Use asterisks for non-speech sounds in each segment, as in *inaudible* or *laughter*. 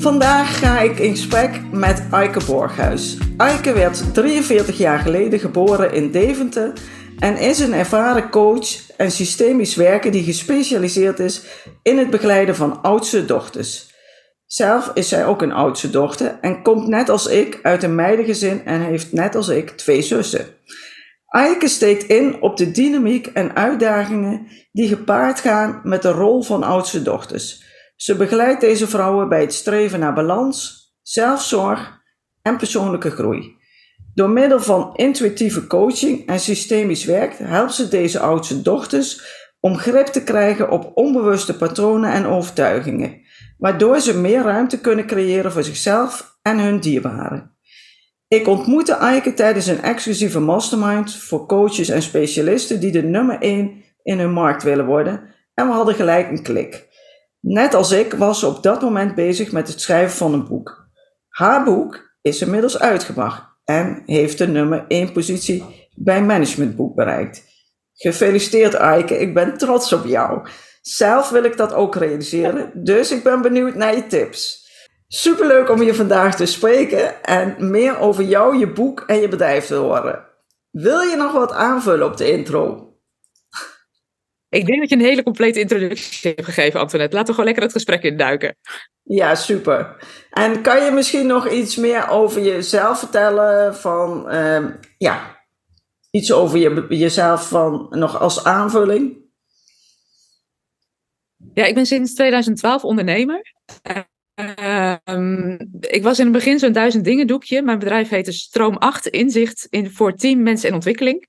Vandaag ga ik in gesprek met Eike Borghuis. Eike werd 43 jaar geleden geboren in Deventer en is een ervaren coach en systemisch werker die gespecialiseerd is in het begeleiden van oudste dochters. Zelf is zij ook een oudste dochter en komt net als ik uit een meidengezin en heeft net als ik twee zussen. Eike steekt in op de dynamiek en uitdagingen die gepaard gaan met de rol van oudste dochters. Ze begeleidt deze vrouwen bij het streven naar balans, zelfzorg en persoonlijke groei. Door middel van intuïtieve coaching en systemisch werk helpt ze deze oudste dochters om grip te krijgen op onbewuste patronen en overtuigingen, waardoor ze meer ruimte kunnen creëren voor zichzelf en hun dierbaren. Ik ontmoette Eike tijdens een exclusieve mastermind voor coaches en specialisten die de nummer 1 in hun markt willen worden en we hadden gelijk een klik. Net als ik was ze op dat moment bezig met het schrijven van een boek. Haar boek is inmiddels uitgebracht en heeft de nummer 1 positie bij Managementboek bereikt. Gefeliciteerd Eike, ik ben trots op jou. Zelf wil ik dat ook realiseren, dus ik ben benieuwd naar je tips. Superleuk om je vandaag te spreken en meer over jou, je boek en je bedrijf te horen. Wil je nog wat aanvullen op de intro? Ik denk dat je een hele complete introductie hebt gegeven, Antoinette. Laten we gewoon lekker het gesprek induiken. Ja, super. En kan je misschien nog iets meer over jezelf vertellen? Van, uh, ja, iets over je, jezelf van, nog als aanvulling? Ja, ik ben sinds 2012 ondernemer. Uh, ik was in het begin zo'n duizend dingen doekje. Mijn bedrijf heette Stroom 8 Inzicht in, voor team, mensen en ontwikkeling.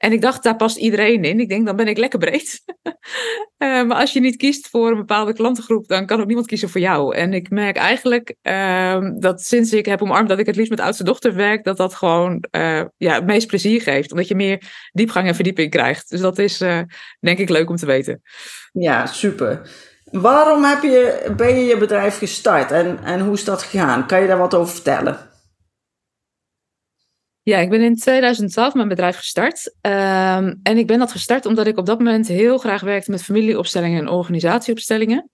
En ik dacht, daar past iedereen in. Ik denk, dan ben ik lekker breed. uh, *laughs* maar als je niet kiest voor een bepaalde klantengroep, dan kan ook niemand kiezen voor jou. En ik merk eigenlijk uh, dat sinds ik heb omarmd dat ik het liefst met oudste dochter werk, dat dat gewoon uh, ja, het meest plezier geeft. Omdat je meer diepgang en verdieping krijgt. Dus dat is uh, denk ik leuk om te weten. Ja, super. Waarom heb je, ben je je bedrijf gestart en, en hoe is dat gegaan? Kan je daar wat over vertellen? Ja, ik ben in 2012 mijn bedrijf gestart. Um, en ik ben dat gestart omdat ik op dat moment heel graag werkte met familieopstellingen en organisatieopstellingen.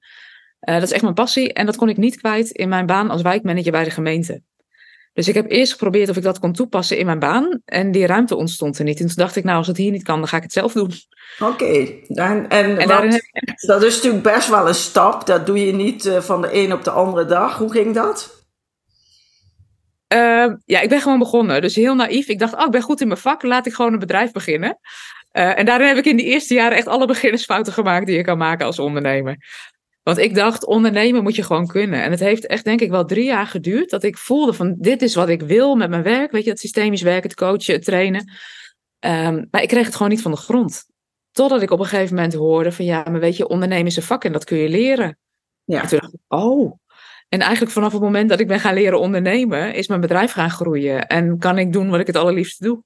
Uh, dat is echt mijn passie en dat kon ik niet kwijt in mijn baan als wijkmanager bij de gemeente. Dus ik heb eerst geprobeerd of ik dat kon toepassen in mijn baan en die ruimte ontstond er niet. En toen dacht ik, nou als het hier niet kan, dan ga ik het zelf doen. Oké, okay. en, en, dat is natuurlijk best wel een stap. Dat doe je niet uh, van de een op de andere dag. Hoe ging dat? Uh, ja, ik ben gewoon begonnen. Dus heel naïef. Ik dacht, oh, ik ben goed in mijn vak. Laat ik gewoon een bedrijf beginnen. Uh, en daarin heb ik in die eerste jaren echt alle beginnersfouten gemaakt die je kan maken als ondernemer. Want ik dacht, ondernemen moet je gewoon kunnen. En het heeft echt, denk ik, wel drie jaar geduurd dat ik voelde van, dit is wat ik wil met mijn werk. Weet je, dat systemisch werken, het coachen, het trainen. Um, maar ik kreeg het gewoon niet van de grond. Totdat ik op een gegeven moment hoorde van, ja, maar weet je, ondernemen is een vak en dat kun je leren. Ja. En toen dacht ik, oh, en eigenlijk vanaf het moment dat ik ben gaan leren ondernemen, is mijn bedrijf gaan groeien. En kan ik doen wat ik het allerliefste doe.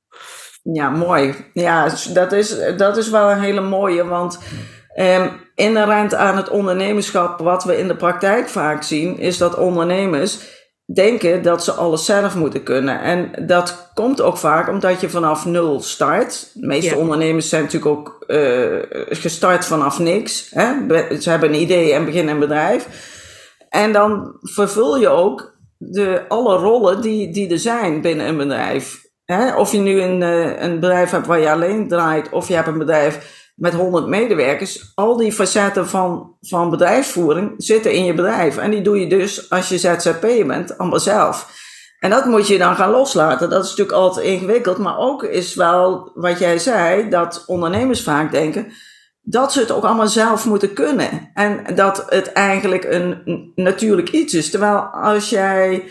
Ja, mooi. Ja, dat is, dat is wel een hele mooie. Want eh, inherent aan het ondernemerschap, wat we in de praktijk vaak zien, is dat ondernemers denken dat ze alles zelf moeten kunnen. En dat komt ook vaak omdat je vanaf nul start. De meeste ondernemers zijn natuurlijk ook uh, gestart vanaf niks. Hè? Ze hebben een idee en beginnen een bedrijf. En dan vervul je ook de, alle rollen die, die er zijn binnen een bedrijf. Of je nu een, eh, een bedrijf hebt waar je alleen draait, of je hebt een bedrijf met 100 medewerkers. Al die facetten van, van bedrijfsvoering zitten in je bedrijf. En die doe je dus als je ZZP bent, allemaal zelf. En dat moet je dan gaan loslaten. Dat is natuurlijk altijd ingewikkeld. Maar ook is wel wat jij zei, dat ondernemers vaak denken dat ze het ook allemaal zelf moeten kunnen. En dat het eigenlijk een natuurlijk iets is. Terwijl als jij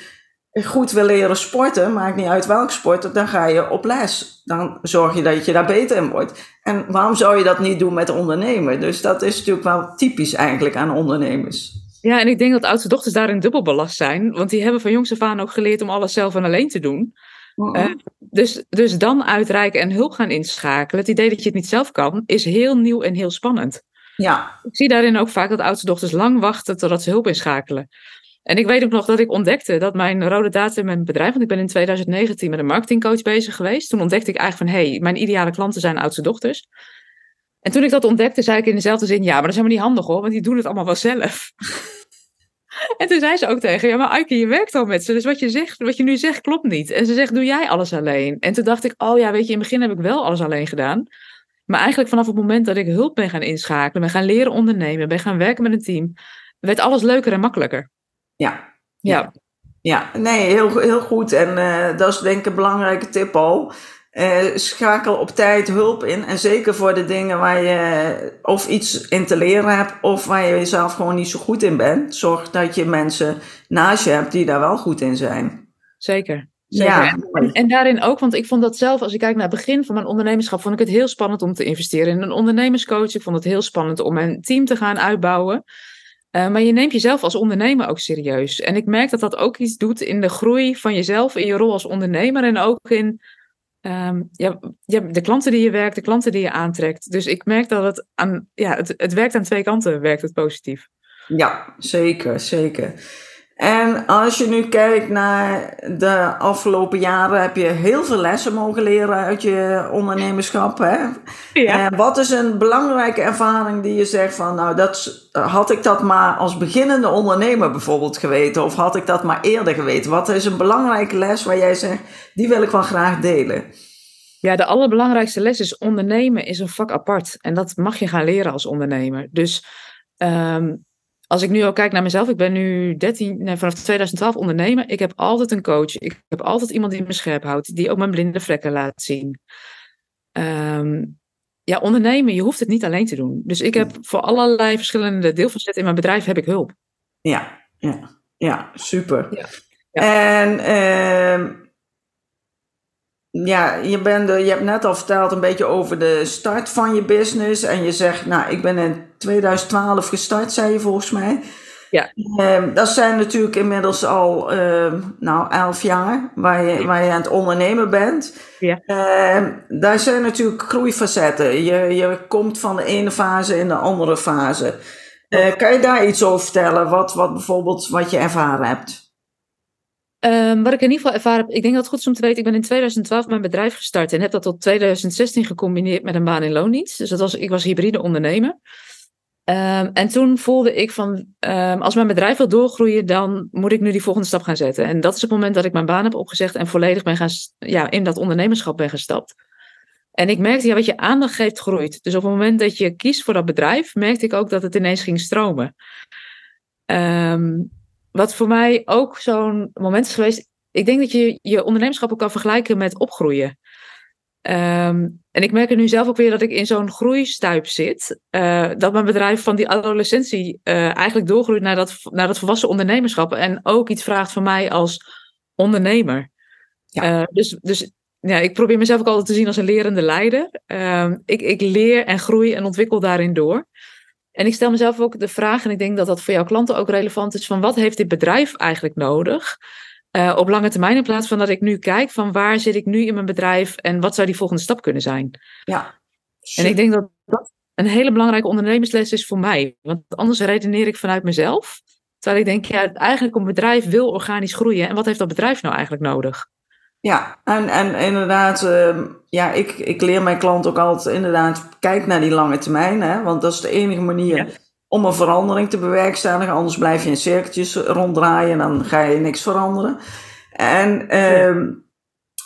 goed wil leren sporten, maakt niet uit welk sport, dan ga je op les. Dan zorg je dat je daar beter in wordt. En waarom zou je dat niet doen met ondernemen? Dus dat is natuurlijk wel typisch eigenlijk aan ondernemers. Ja, en ik denk dat oudste dochters daarin dubbel belast zijn. Want die hebben van jongs af aan ook geleerd om alles zelf en alleen te doen. Uh, dus, dus dan uitreiken en hulp gaan inschakelen. Het idee dat je het niet zelf kan, is heel nieuw en heel spannend. Ja. Ik zie daarin ook vaak dat oudste dochters lang wachten totdat ze hulp inschakelen. En ik weet ook nog dat ik ontdekte dat mijn rode datum in mijn bedrijf, want ik ben in 2019 met een marketingcoach bezig geweest. Toen ontdekte ik eigenlijk van, hé, hey, mijn ideale klanten zijn oudste dochters. En toen ik dat ontdekte, zei ik in dezelfde zin, ja, maar dat is helemaal niet handig hoor, want die doen het allemaal wel zelf. *laughs* en toen zei ze ook tegen, ja, maar Aike, je werkt al met ze, dus wat je, zegt, wat je nu zegt klopt niet. En ze zegt, doe jij alles alleen? En toen dacht ik, oh ja, weet je, in het begin heb ik wel alles alleen gedaan. Maar eigenlijk vanaf het moment dat ik hulp ben gaan inschakelen, ben gaan leren ondernemen, ben gaan werken met een team, werd alles leuker en makkelijker. Ja. Ja. Ja, nee, heel, heel goed. En uh, dat is denk ik een belangrijke tip al. Uh, schakel op tijd hulp in. En zeker voor de dingen waar je of iets in te leren hebt, of waar je zelf gewoon niet zo goed in bent. Zorg dat je mensen naast je hebt die daar wel goed in zijn. Zeker. Zeker. Ja, en, en, daarin ook, want ik vond dat zelf, als ik kijk naar het begin van mijn ondernemerschap, vond ik het heel spannend om te investeren in een ondernemerscoach. Ik vond het heel spannend om mijn team te gaan uitbouwen. Uh, maar je neemt jezelf als ondernemer ook serieus. En ik merk dat dat ook iets doet in de groei van jezelf, in je rol als ondernemer en ook in um, ja, ja, de klanten die je werkt, de klanten die je aantrekt. Dus ik merk dat het aan, ja, het, het werkt aan twee kanten, werkt het positief. Ja, zeker, zeker. En als je nu kijkt naar de afgelopen jaren, heb je heel veel lessen mogen leren uit je ondernemerschap. Hè? Ja. En wat is een belangrijke ervaring die je zegt van, nou, dat, had ik dat maar als beginnende ondernemer bijvoorbeeld geweten, of had ik dat maar eerder geweten? Wat is een belangrijke les waar jij zegt, die wil ik wel graag delen? Ja, de allerbelangrijkste les is ondernemen is een vak apart. En dat mag je gaan leren als ondernemer. Dus um, als ik nu ook kijk naar mezelf, ik ben nu 13, nee, vanaf 2012 ondernemer. Ik heb altijd een coach. Ik heb altijd iemand die me scherp houdt, die ook mijn blinde vlekken laat zien. Um, ja, ondernemen, je hoeft het niet alleen te doen. Dus ik heb voor allerlei verschillende deelfacetten in mijn bedrijf heb ik hulp. Ja, ja, ja super. Ja. Ja. En uh, ja, je, bent, je hebt net al verteld een beetje over de start van je business. En je zegt, nou, ik ben in 2012 gestart, zei je volgens mij. Ja. Uh, dat zijn natuurlijk inmiddels al uh, nou, elf jaar waar je, waar je aan het ondernemen bent. Ja. Uh, daar zijn natuurlijk groeifacetten. Je, je komt van de ene fase in de andere fase. Eh, kan je daar iets over vertellen? Wat, wat bijvoorbeeld wat je ervaren hebt? Um, wat ik in ieder geval ervaren heb, ik denk dat het goed is om te weten, ik ben in 2012 mijn bedrijf gestart en heb dat tot 2016 gecombineerd met een baan in loondienst. Dus dat was, ik was hybride ondernemer. Um, en toen voelde ik van, um, als mijn bedrijf wil doorgroeien, dan moet ik nu die volgende stap gaan zetten. En dat is het moment dat ik mijn baan heb opgezegd en volledig ben gaan, ja, in dat ondernemerschap ben gestapt. En ik merkte, ja, wat je aandacht geeft, groeit. Dus op het moment dat je kiest voor dat bedrijf, merkte ik ook dat het ineens ging stromen. Um, wat voor mij ook zo'n moment is geweest. Ik denk dat je je ondernemerschap ook kan vergelijken met opgroeien. Um, en ik merk er nu zelf ook weer dat ik in zo'n groeistuip zit. Uh, dat mijn bedrijf van die adolescentie uh, eigenlijk doorgroeit naar dat, naar dat volwassen ondernemerschap. En ook iets vraagt van mij als ondernemer. Ja. Uh, dus, dus ja, ik probeer mezelf ook altijd te zien als een lerende leider. Uh, ik, ik leer en groei en ontwikkel daarin door. En ik stel mezelf ook de vraag, en ik denk dat dat voor jouw klanten ook relevant is, van wat heeft dit bedrijf eigenlijk nodig uh, op lange termijn, in plaats van dat ik nu kijk van waar zit ik nu in mijn bedrijf en wat zou die volgende stap kunnen zijn. Ja. En ik denk dat dat een hele belangrijke ondernemersles is voor mij, want anders redeneer ik vanuit mezelf. Terwijl ik denk, ja, eigenlijk een bedrijf wil organisch groeien. En wat heeft dat bedrijf nou eigenlijk nodig? Ja, en, en inderdaad, uh, ja, ik, ik leer mijn klant ook altijd inderdaad, kijk naar die lange termijn, hè, want dat is de enige manier om een verandering te bewerkstelligen. Anders blijf je in cirkeltjes ronddraaien en dan ga je niks veranderen. En uh,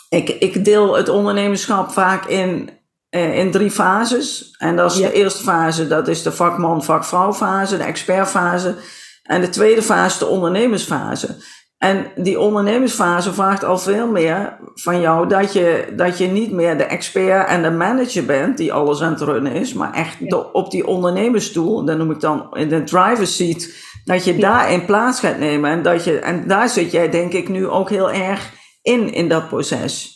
ik, ik deel het ondernemerschap vaak in, uh, in drie fases. En dat is de eerste fase, dat is de vakman-vakvrouw fase, de expertfase. En de tweede fase, de ondernemersfase. En die ondernemersfase vraagt al veel meer van jou dat je, dat je niet meer de expert en de manager bent die alles aan het runnen is, maar echt op die ondernemersstoel, dat noem ik dan in de driver's seat, dat je daar in plaats gaat nemen. En, dat je, en daar zit jij denk ik nu ook heel erg in, in dat proces.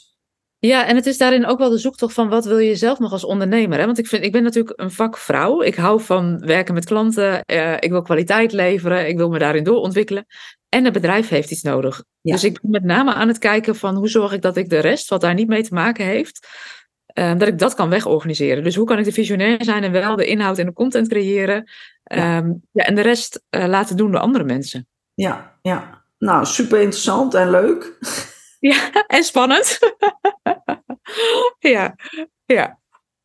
Ja, en het is daarin ook wel de zoektocht van wat wil je zelf nog als ondernemer. Hè? Want ik, vind, ik ben natuurlijk een vakvrouw. Ik hou van werken met klanten. Uh, ik wil kwaliteit leveren. Ik wil me daarin doorontwikkelen. En het bedrijf heeft iets nodig. Dus ik ben met name aan het kijken van hoe zorg ik dat ik de rest, wat daar niet mee te maken heeft, uh, dat ik dat kan wegorganiseren. Dus hoe kan ik de visionair zijn en wel de inhoud en de content creëren. Ja. Um, ja en de rest uh, laten doen door andere mensen. Ja, ja. Nou, super interessant en leuk. Ja, en spannend. *laughs* ja, ja.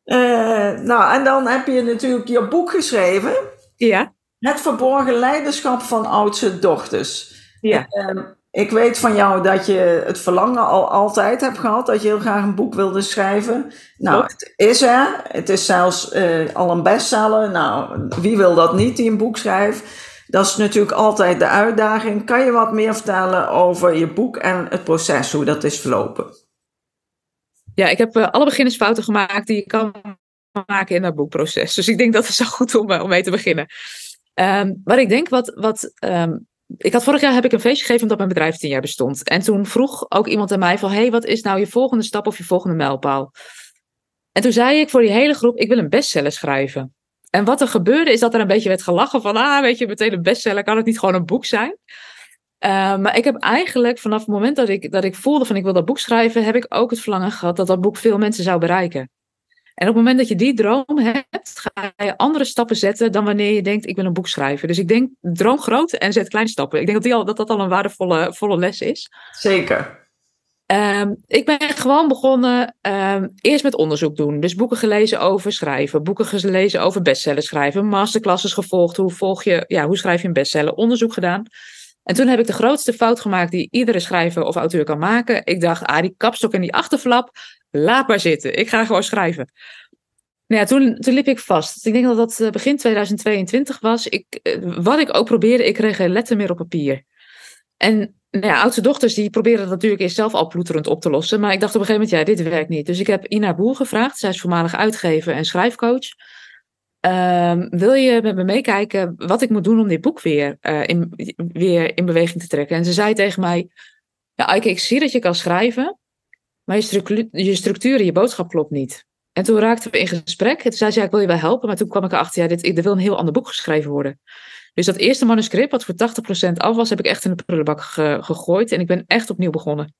Uh, nou, en dan heb je natuurlijk je boek geschreven. Ja. Het verborgen leiderschap van oudste dochters. Ja. Uh, ik weet van jou dat je het verlangen al altijd hebt gehad, dat je heel graag een boek wilde schrijven. Nou, Klopt. het is er. Het is zelfs uh, al een bestseller. Nou, wie wil dat niet die een boek schrijft? Dat is natuurlijk altijd de uitdaging. Kan je wat meer vertellen over je boek en het proces, hoe dat is verlopen? Ja, ik heb uh, alle beginnersfouten gemaakt die je kan maken in dat boekproces. Dus ik denk dat het zo goed om, uh, om mee te beginnen. Maar ik denk wat. wat um, ik had vorig jaar heb ik een feestje gegeven omdat mijn bedrijf tien jaar bestond. En toen vroeg ook iemand aan mij van, hey, wat is nou je volgende stap of je volgende mijlpaal? En toen zei ik voor die hele groep, ik wil een bestseller schrijven. En wat er gebeurde is dat er een beetje werd gelachen van, ah, weet je, meteen een bestseller, kan het niet gewoon een boek zijn? Uh, maar ik heb eigenlijk vanaf het moment dat ik, dat ik voelde van ik wil dat boek schrijven, heb ik ook het verlangen gehad dat dat boek veel mensen zou bereiken. En op het moment dat je die droom hebt, ga je andere stappen zetten dan wanneer je denkt ik wil een boek schrijven. Dus ik denk droom groot en zet kleine stappen. Ik denk dat die al, dat, dat al een waardevolle volle les is. Zeker. Um, ik ben gewoon begonnen um, eerst met onderzoek doen. Dus boeken gelezen over schrijven, boeken gelezen over bestsellers schrijven, masterclasses gevolgd. Hoe, volg je, ja, hoe schrijf je een bestseller? Onderzoek gedaan. En toen heb ik de grootste fout gemaakt die iedere schrijver of auteur kan maken. Ik dacht, ah, die kapstok en die achterflap, laat maar zitten. Ik ga gewoon schrijven. Nou ja, toen, toen liep ik vast. Ik denk dat dat begin 2022 was. Ik, wat ik ook probeerde, ik kreeg geen letter meer op papier. En nou ja, oudste dochters die proberen dat natuurlijk eerst zelf al ploeterend op te lossen. Maar ik dacht op een gegeven moment, ja, dit werkt niet. Dus ik heb Ina Boer gevraagd. Zij is voormalig uitgever en schrijfcoach. Um, wil je met me meekijken wat ik moet doen om dit boek weer, uh, in, weer in beweging te trekken? En ze zei tegen mij, ja, Eike, ik zie dat je kan schrijven, maar je, structuur, je structuur en je boodschap klopt niet. En toen raakten we in gesprek. En toen zei ze, ja, ik wil je wel helpen. Maar toen kwam ik erachter, ja, dit, er wil een heel ander boek geschreven worden. Dus dat eerste manuscript, wat voor 80% af was, heb ik echt in de prullenbak ge gegooid. En ik ben echt opnieuw begonnen.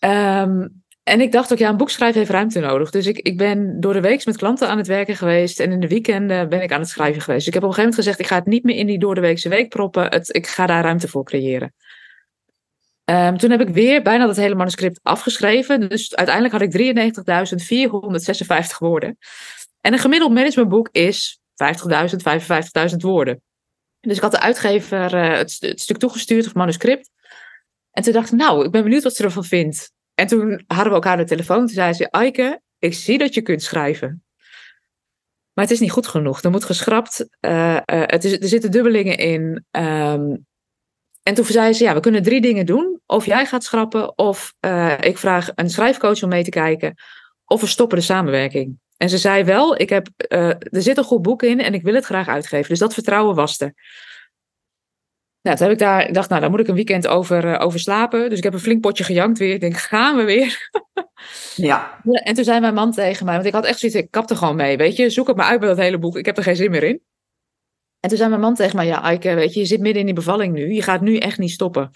Um, en ik dacht ook, ja, een boek schrijven heeft ruimte nodig. Dus ik, ik ben door de week met klanten aan het werken geweest. En in de weekenden ben ik aan het schrijven geweest. Dus ik heb op een gegeven moment gezegd, ik ga het niet meer in die door de weekse week proppen. Het, ik ga daar ruimte voor creëren. Um, toen heb ik weer bijna dat hele manuscript afgeschreven. Dus uiteindelijk had ik 93.456 woorden. En een gemiddeld managementboek is 50.000, 55.000 woorden. Dus ik had de uitgever uh, het, stuk toegestuurd, of manuscript. En toen dacht ik, nou, ik ben benieuwd wat ze ervan vindt. En toen hadden we elkaar de telefoon. Toen zei ze, Aike, ik zie dat je kunt schrijven. Maar het is niet goed genoeg. Er moet geschrapt. Uh, er zitten dubbelingen in. Um, en toen zei ze, ja, we kunnen drie dingen doen. Of jij gaat schrappen, of ik vraag een schrijfcoach om mee te kijken. Of we stoppen de samenwerking. En ze zei wel, ik heb, uh, er zit een goed boek in en ik wil het graag uitgeven. Dus dat vertrouwen was er. Nou, toen heb ik daar, ik dacht, nou, daar moet ik een weekend over, uh, over slapen. Dus ik heb een flink potje gejankt weer. Ik denk, gaan we weer? ja. *laughs* ja. En toen zei mijn man tegen mij, want ik had echt zoiets, ik kap er gewoon mee, weet je. Zoek het maar uit bij dat hele boek, ik heb er geen zin meer in. En toen zei mijn man tegen mij, ja, Aike, weet je, je zit midden in die bevalling nu. Je gaat nu echt niet stoppen.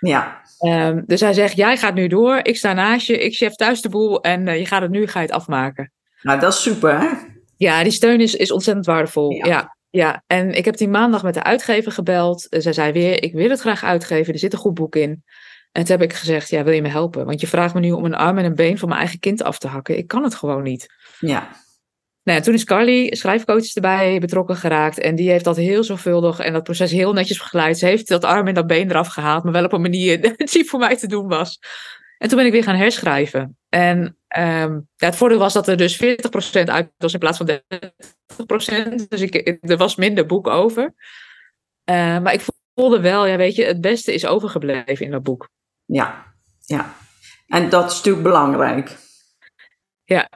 Ja. Um, dus hij zegt, jij gaat nu door, ik sta naast je, ik chef thuis de boel en uh, je gaat het nu, ga je het afmaken. Nou, dat is super, hè? Ja, die steun is, is ontzettend waardevol. Ja. ja. Ja, en ik heb die maandag met de uitgever gebeld. Zij zei weer, ik wil het graag uitgeven, er zit een goed boek in. En toen heb ik gezegd, ja, wil je me helpen? Want je vraagt me nu om een arm en een been van mijn eigen kind af te hakken. Ik kan het gewoon niet. Ja. Nou ja, toen is Carly, schrijfcoach, erbij betrokken geraakt. En die heeft dat heel zorgvuldig en dat proces heel netjes begeleid. Ze heeft dat arm en dat been eraf gehaald, maar wel op een manier *laughs* die voor mij te doen was. En toen ben ik weer gaan herschrijven. En um, ja, het voordeel was dat er dus 40% uit was in plaats van 30%. Dus ik, er was minder boek over. Uh, maar ik voelde wel, ja, weet je, het beste is overgebleven in dat boek. Ja, ja. En dat is natuurlijk belangrijk. Ja.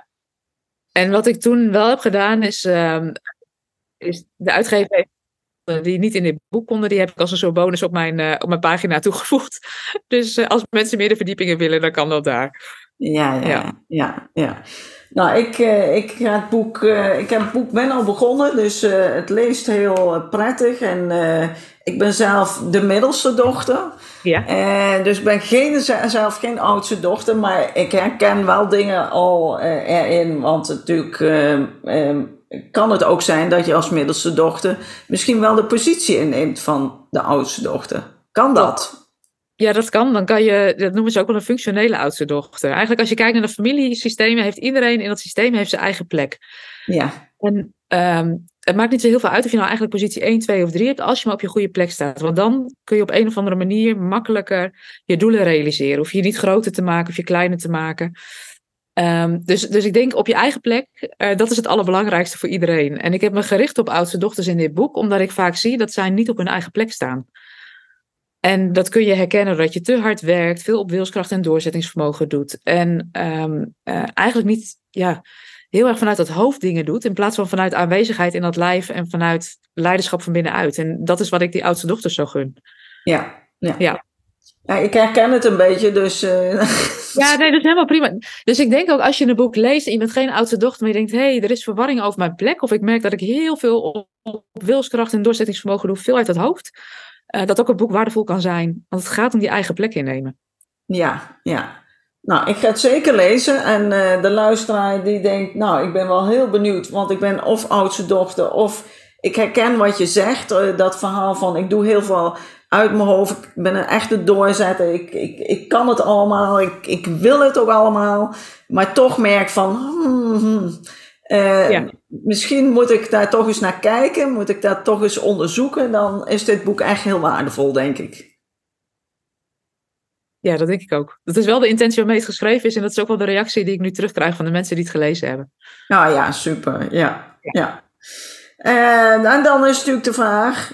En wat ik toen wel heb gedaan is, um, is de uitgever heeft die niet in dit boek konden, die heb ik als een soort bonus op mijn, uh, op mijn pagina toegevoegd. *laughs* Dus uh, als mensen meer de verdiepingen willen, dan kan dat daar. Ja, ja, ja. ja, ja. Nou, ik, uh, ik, ga het boek, ik heb het boek ben al begonnen, dus het leest heel prettig. En ik ben zelf de middelste dochter. Ja. Uh, dus ik ben geen, zelf geen oudste dochter, maar ik herken wel dingen al uh, erin. Want natuurlijk uh, kan het ook zijn dat je als middelste dochter misschien wel de positie inneemt van de oudste dochter. Kan dat? Ja, dat kan. Dan kan je, dat noemen ze ook wel een functionele oudste dochter. Eigenlijk als je kijkt naar de familiesystemen, heeft iedereen in dat systeem heeft zijn eigen plek. Ja. En um, het maakt niet zo heel veel uit of je nou eigenlijk positie 1, 2 of 3 hebt, als je maar op je goede plek staat. Want dan kun je op een of andere manier makkelijker je doelen realiseren. Of je niet groter te maken of je kleiner te maken. Um, dus, dus ik denk op je eigen plek, uh, dat is het allerbelangrijkste voor iedereen. En ik heb me gericht op oudste dochters in dit boek, omdat ik vaak zie dat zij niet op hun eigen plek staan. En dat kun je herkennen dat je te hard werkt, veel op wilskracht en doorzettingsvermogen doet. En um, uh, eigenlijk niet, ja, heel erg vanuit dat hoofd dingen doet, in plaats van vanuit aanwezigheid in dat lijf en vanuit leiderschap van binnenuit. En dat is wat ik die oudste dochters zo gun. Ja, ja. ja. Ja ik herken het een beetje, dus. Uh... *laughs* Ja, nee, dat is helemaal prima. Dus ik denk ook als je een boek leest en je bent geen oudste dochter, maar je denkt, hé, hey, er is verwarring over mijn plek, of ik merk dat ik heel veel op, wilskracht en doorzettingsvermogen doe, veel uit het hoofd, uh, dat ook een boek waardevol kan zijn. Want het gaat om die eigen plek innemen. Ja, ja. Nou, ik ga het zeker lezen. En uh, de luisteraar die denkt, nou, ik ben wel heel benieuwd. Want ik ben of oudste dochter of ik herken wat je zegt. Dat verhaal van ik doe heel veel uit mijn hoofd. Ik ben een echte doorzetter. Ik, ik, ik kan het allemaal. Ik, ik wil het ook allemaal. Maar toch merk van, hmm, hmm, uh, ja. misschien moet ik daar toch eens naar kijken. Moet ik dat toch eens onderzoeken. Dan is dit boek echt heel waardevol, denk ik. Ja, dat denk ik ook. Dat is wel de intentie waarmee het geschreven is. En dat is ook wel de reactie die ik nu terugkrijg van de mensen die het gelezen hebben. Nou ja, super. Ja, ja. En, en dan is natuurlijk de vraag: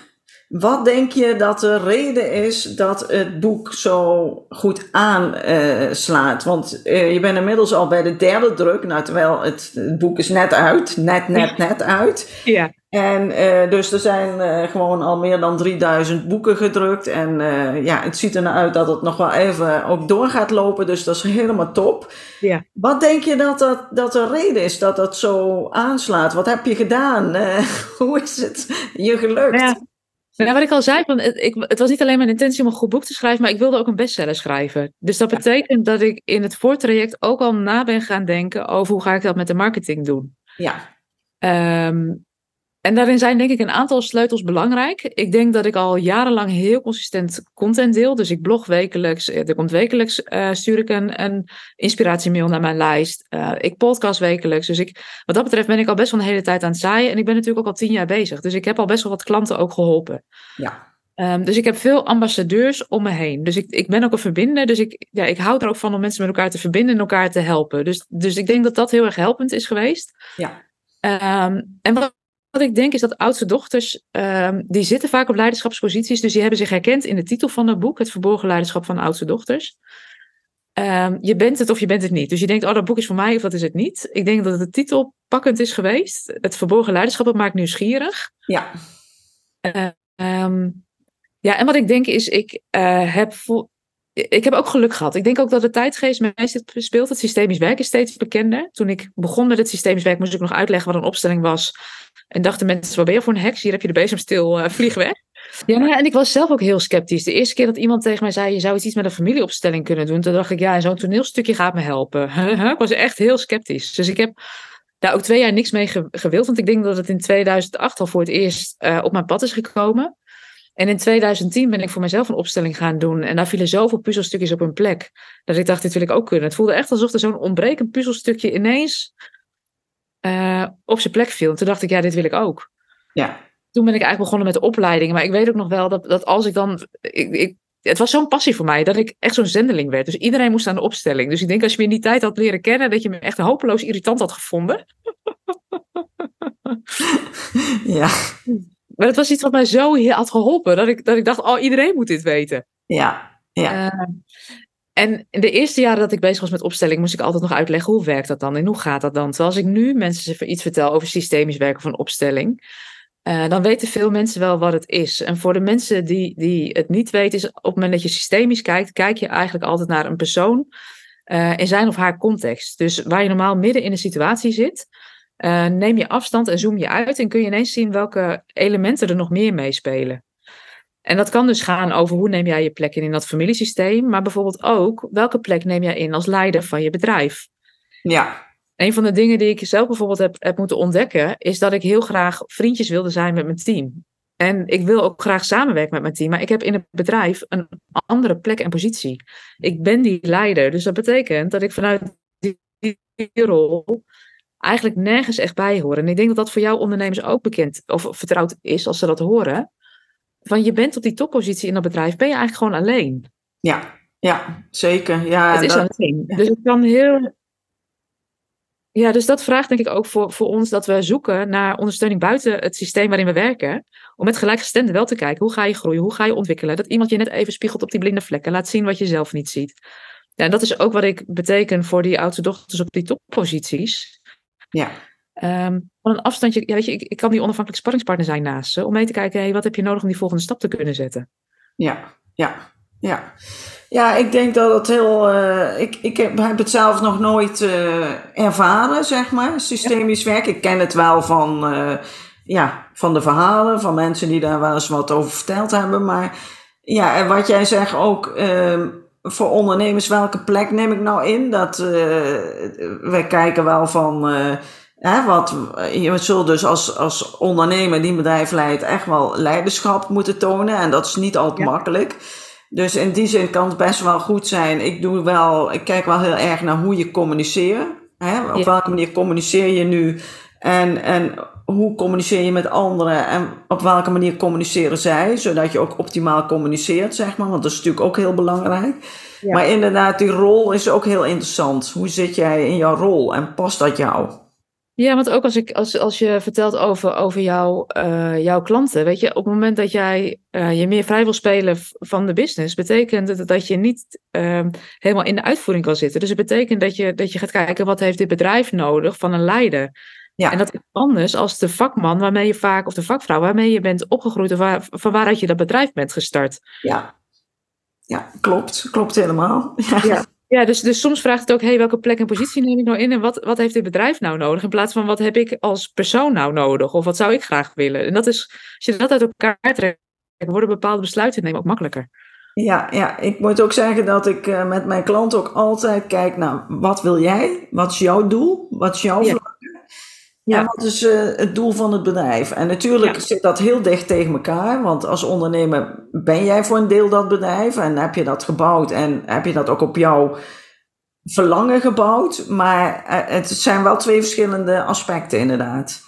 wat denk je dat de reden is dat het boek zo goed aanslaat? Uh, Want uh, je bent inmiddels al bij de derde druk, nou, terwijl het, het boek is net uit, net, net, net uit. Ja. En uh, dus er zijn gewoon al meer dan 3000 boeken gedrukt. En ja, het ziet er nou uit dat het nog wel even ook door gaat lopen. Dus dat is helemaal top. Ja. Wat denk je dat, dat, dat de reden is dat dat zo aanslaat? Wat heb je gedaan? *laughs* hoe is het je gelukt? Ja. Nou, wat ik al zei, van, het, ik, het was niet alleen mijn intentie om een goed boek te schrijven, maar ik wilde ook een bestseller schrijven. Dus dat betekent dat ik in het voortraject ook al na ben gaan denken over hoe ga ik dat met de marketing doen. Ja. Um, en daarin zijn denk ik een aantal sleutels belangrijk. Ik denk dat ik al jarenlang heel consistent content deel. Dus ik blog wekelijks. Er komt wekelijks uh, stuur ik een, een inspiratiemail naar mijn lijst. Uh, ik podcast wekelijks. Dus ik, wat dat betreft ben ik al best wel een hele tijd aan het zaaien. En ik ben natuurlijk ook al tien jaar bezig. Dus ik heb al best wel wat klanten ook geholpen. Ja. Um, dus ik heb veel ambassadeurs om me heen. Dus ik, ik ben ook een verbinder. Dus ik, ja, ik hou er ook van om mensen met elkaar te verbinden en elkaar te helpen. Dus, dus ik denk dat dat heel erg helpend is geweest. Ja. Um, en wat wat ik denk is dat oudste dochters, um, die zitten vaak op leiderschapsposities. Dus die hebben zich herkend in de titel van het boek, Het verborgen leiderschap van oudste dochters. Um, je bent het of je bent het niet. Dus je denkt, oh, dat boek is voor mij of dat is het niet. Ik denk dat de titel pakkend is geweest. Het verborgen leiderschap, het maakt nieuwsgierig. Ja. Uh, um, ja, en wat ik denk is, ik uh, heb ik heb ook geluk gehad. Ik denk ook dat de tijdgeest mij speelt. Het systemisch werk is steeds bekender. Toen ik begon met het systemisch werk, moest ik nog uitleggen wat een opstelling was. En dachten mensen, wat ben je voor een heks? Hier heb je de bezemstil, uh, vlieg weg. Ja, nou ja, en ik was zelf ook heel sceptisch. De eerste keer dat iemand tegen mij zei, je zou iets met een familieopstelling kunnen doen. Toen dacht ik, ja, zo'n toneelstukje gaat me helpen. *laughs* ik was echt heel sceptisch. Dus ik heb daar ook twee jaar niks mee gewild. Want ik denk dat het in 2008 al voor het eerst uh, op mijn pad is gekomen. En in 2010 ben ik voor mezelf een opstelling gaan doen. En daar vielen zoveel puzzelstukjes op een plek. Dat ik dacht, dit wil ik ook kunnen. Het voelde echt alsof er zo'n ontbrekend puzzelstukje ineens uh, op zijn plek viel. En toen dacht ik, ja, dit wil ik ook. Ja. Toen ben ik eigenlijk begonnen met de opleiding. Maar ik weet ook nog wel dat, dat als ik dan... Ik, ik, het was zo'n passie voor mij dat ik echt zo'n zendeling werd. Dus iedereen moest aan de opstelling. Dus ik denk als je me in die tijd had leren kennen, dat je me echt hopeloos irritant had gevonden. *laughs* ja. *laughs* Maar het was iets wat mij zo had geholpen. Dat ik, dat ik dacht, oh, iedereen moet dit weten. Ja, ja. Uh, en de eerste jaren dat ik bezig was met opstelling, moest ik altijd nog uitleggen hoe werkt dat dan en hoe gaat dat dan. Terwijl als ik nu mensen iets vertel over systemisch werken van opstelling, uh, dan weten veel mensen wel wat het is. En voor de mensen die, die het niet weten, is op het moment dat je systemisch kijkt, kijk je eigenlijk altijd naar een persoon uh, in zijn of haar context. Dus waar je normaal midden in een situatie zit, uh, neem je afstand en zoom je uit en kun je ineens zien welke elementen er nog meer meespelen. En dat kan dus gaan over hoe neem jij je plek in in dat familiesysteem, maar bijvoorbeeld ook welke plek neem jij in als leider van je bedrijf. Ja. Een van de dingen die ik zelf bijvoorbeeld heb, heb moeten ontdekken, is dat ik heel graag vriendjes wilde zijn met mijn team. En ik wil ook graag samenwerken met mijn team, maar ik heb in het bedrijf een andere plek en positie. Ik ben die leider, dus dat betekent dat ik vanuit die, die rol eigenlijk nergens echt bij hoor. En ik denk dat dat voor jouw ondernemers ook bekend of vertrouwd is als ze dat horen. Van je bent op die toppositie in dat bedrijf, ben je eigenlijk gewoon alleen. Ja, ja zeker. Ja, het is dat... alleen. Dus het kan heel. Ja, dus dat vraagt denk ik ook voor, voor ons dat we zoeken naar ondersteuning buiten het systeem waarin we werken. Om met gelijkgestemden wel te kijken hoe ga je groeien, hoe ga je ontwikkelen. Dat iemand je net even spiegelt op die blinde vlekken, laat zien wat je zelf niet ziet. Ja, en dat is ook wat ik beteken voor die oudste dochters op die topposities. Ja. Um, van een afstandje, ja, weet je, ik, ik kan die onafhankelijk sparringspartner zijn naast ze, om mee te kijken, hey, wat heb je nodig om die volgende stap te kunnen zetten? Ja, ja, ja. Ja, ik denk dat het heel. Uh, ik, ik heb, heb, het zelf nog nooit uh, ervaren, zeg maar, systemisch ja. werk. Ik ken het wel van, uh, ja, van de verhalen, van mensen die daar wel eens wat over verteld hebben. Maar ja, en wat jij zegt ook ehm, voor ondernemers, welke plek neem ik nou in? Dat wij kijken wel van Hè, wat, je zult dus als, als ondernemer die een bedrijf leidt echt wel leiderschap moeten tonen. En dat is niet altijd makkelijk. Dus in die zin kan het best wel goed zijn. Ik, doe wel, ik kijk wel heel erg naar hoe je communiceert. Hè? Op welke manier communiceer je nu? En, en hoe communiceer je met anderen? En op welke manier communiceren zij? Zodat je ook optimaal communiceert, zeg maar. Want dat is natuurlijk ook heel belangrijk. Maar inderdaad, die rol is ook heel interessant. Hoe zit jij in jouw rol en past dat jou? Ja, want ook als, ik, als, als je vertelt over, over jouw, uh, jouw klanten, weet je, op het moment dat jij uh, je meer vrij wil spelen van de business, betekent het dat je niet uh, helemaal in de uitvoering kan zitten. Dus het betekent dat je, dat je gaat kijken, wat heeft dit bedrijf nodig van een leider? Ja. En dat is anders als de vakman waarmee je vaak, of de vakvrouw waarmee je bent opgegroeid, of waar, van waaruit je dat bedrijf bent gestart. Ja, ja klopt. Klopt helemaal. ja. ja. Ja, dus, dus soms vraagt het ook, hey, welke plek en positie neem ik nou in en wat, wat heeft dit bedrijf nou nodig? In plaats van wat heb ik als persoon nou nodig of wat zou ik graag willen? En dat is, als je dat uit elkaar trekt, worden bepaalde besluiten nemen ook makkelijker. Ja, ja, ik moet ook zeggen dat ik uh, met mijn klant ook altijd kijk naar wat wil jij? Wat is jouw doel? Wat is jouw ja. Ja. En wat is uh, het doel van het bedrijf? En natuurlijk ja. zit dat heel dicht tegen elkaar, want als ondernemer ben jij voor een deel dat bedrijf en heb je dat gebouwd en heb je dat ook op jouw verlangen gebouwd. Maar uh, het zijn wel twee verschillende aspecten, inderdaad.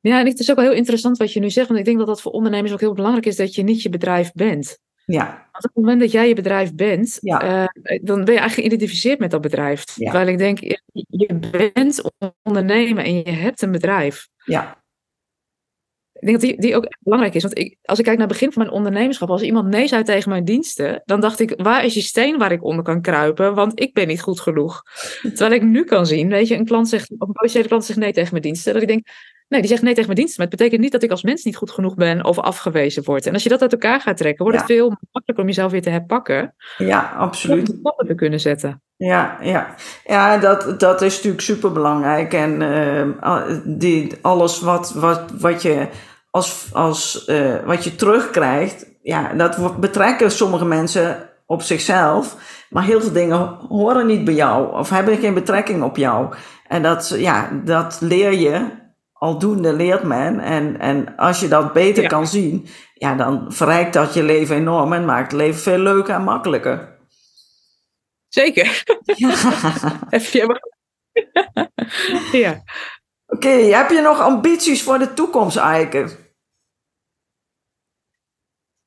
Ja, en het is ook wel heel interessant wat je nu zegt, want ik denk dat dat voor ondernemers ook heel belangrijk is dat je niet je bedrijf bent. Ja. Want op het moment dat jij je bedrijf bent, ja. uh, dan ben je eigenlijk geïdentificeerd met dat bedrijf. Ja. Terwijl ik denk, je bent ondernemer en je hebt een bedrijf. Ja. Ik denk dat die, die ook belangrijk is. Want ik, als ik kijk naar het begin van mijn ondernemerschap, als iemand nee zei tegen mijn diensten, dan dacht ik, waar is die steen waar ik onder kan kruipen? Want ik ben niet goed genoeg. *laughs* Terwijl ik nu kan zien, weet je, een klant zegt, of een potentiële klant zegt nee tegen mijn diensten, dat ik denk, Nee, die zegt nee tegen mijn dienst. Maar het betekent niet dat ik als mens niet goed genoeg ben of afgewezen word. En als je dat uit elkaar gaat trekken, wordt het veel makkelijker om jezelf weer te herpakken. Ja, absoluut. Om stappen te kunnen zetten. Ja, ja. ja dat, dat is natuurlijk super belangrijk. En uh, die, alles wat, wat, wat je als, als uh, wat je terugkrijgt, ja, dat betrekken sommige mensen op zichzelf. Maar heel veel dingen horen niet bij jou of hebben geen betrekking op jou. En dat, ja, dat leer je aldoende leert men. En, en als je dat beter ja. kan zien, ja, dan verrijkt dat je leven enorm en maakt het leven veel leuker en makkelijker. Zeker. Ja. *laughs* *laughs* ja. Oké, okay, heb je nog ambities voor de toekomst, Eike?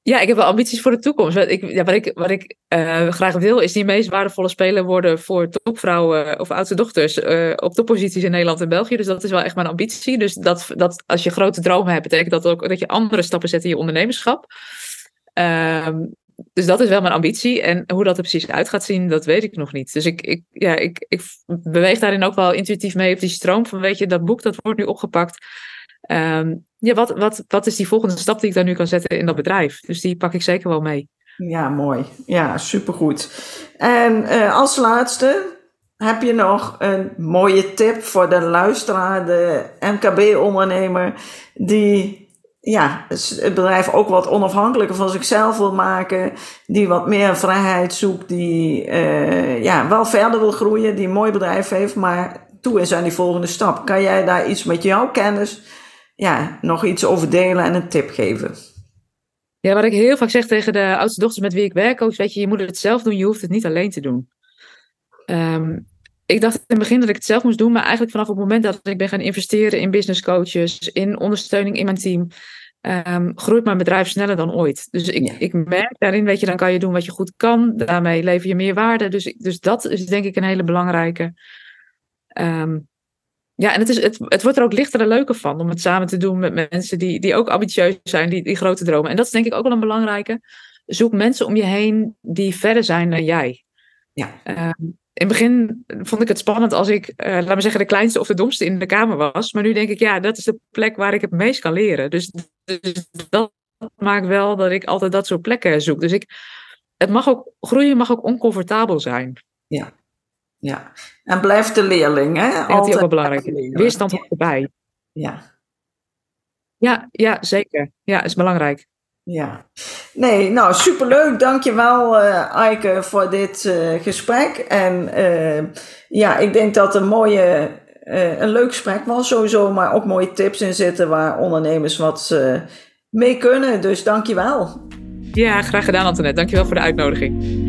Ja, ik heb wel ambities voor de toekomst. Ik, ja, wat ik, wat ik uh, graag wil, is die meest waardevolle speler worden voor topvrouwen of oudste dochters uh, op topposities in Nederland en België. Dus dat is wel echt mijn ambitie. Dus dat, dat als je grote dromen hebt, betekent dat ook dat je andere stappen zet in je ondernemerschap. Um, dus dat is wel mijn ambitie. En hoe dat er precies uit gaat zien, dat weet ik nog niet. Dus ik, ik, ja, ik, ik beweeg daarin ook wel intuïtief mee op die stroom van, weet je, dat boek dat wordt nu opgepakt. Um, ja, wat, wat, wat is die volgende stap die ik dan nu kan zetten in dat bedrijf? Dus die pak ik zeker wel mee. Ja, mooi. Ja, supergoed. En uh, als laatste, heb je nog een mooie tip voor de luisteraar, de MKB-ondernemer, die ja, het bedrijf ook wat onafhankelijker van zichzelf wil maken, die wat meer vrijheid zoekt, die uh, ja, wel verder wil groeien, die een mooi bedrijf heeft, maar toe is aan die volgende stap. Kan jij daar iets met jouw kennis ja, nog iets over delen en een tip geven? Ja, wat ik heel vaak zeg tegen de oudste dochters met wie ik werk, ook, weet je, je moet het zelf doen, je hoeft het niet alleen te doen. Um, ik dacht in het begin dat ik het zelf moest doen, maar eigenlijk vanaf het moment dat ik ben gaan investeren in business coaches, in ondersteuning in mijn team, um, groeit mijn bedrijf sneller dan ooit. Dus ik, ik merk daarin, weet je, dan kan je doen wat je goed kan, daarmee lever je meer waarde. Dus, dus dat is denk ik een hele belangrijke. Um, ja, en het, is, het, het wordt er ook lichter en leuker van om het samen te doen met mensen die, die ook ambitieus zijn, die, die grote dromen. En dat is denk ik ook wel een belangrijke. Zoek mensen om je heen die verder zijn dan jij. Ja. Um, in het begin vond ik het spannend als ik, uh, laat me zeggen, de kleinste of de domste in de kamer was. Maar nu denk ik, ja, dat is de plek waar ik het meest kan leren. Dus, dus dat maakt wel dat ik altijd dat soort plekken zoek. Dus ik, het mag ook, groeien mag ook oncomfortabel zijn. Ja, ja. En blijf de leerling, hè? Altijd dat is ook wel belangrijk. Weerstand hoort erbij. Ja. Ja, ja, zeker. Ja, is belangrijk. Ja, nee, nou superleuk. Dankjewel uh, Eike voor dit uh, gesprek. En uh, ja, ik denk dat een mooie, een leuk gesprek was sowieso, maar ook mooie tips in zitten waar ondernemers wat mee kunnen. Dus dankjewel. Ja, graag gedaan Antoinette. Dankjewel voor de uitnodiging.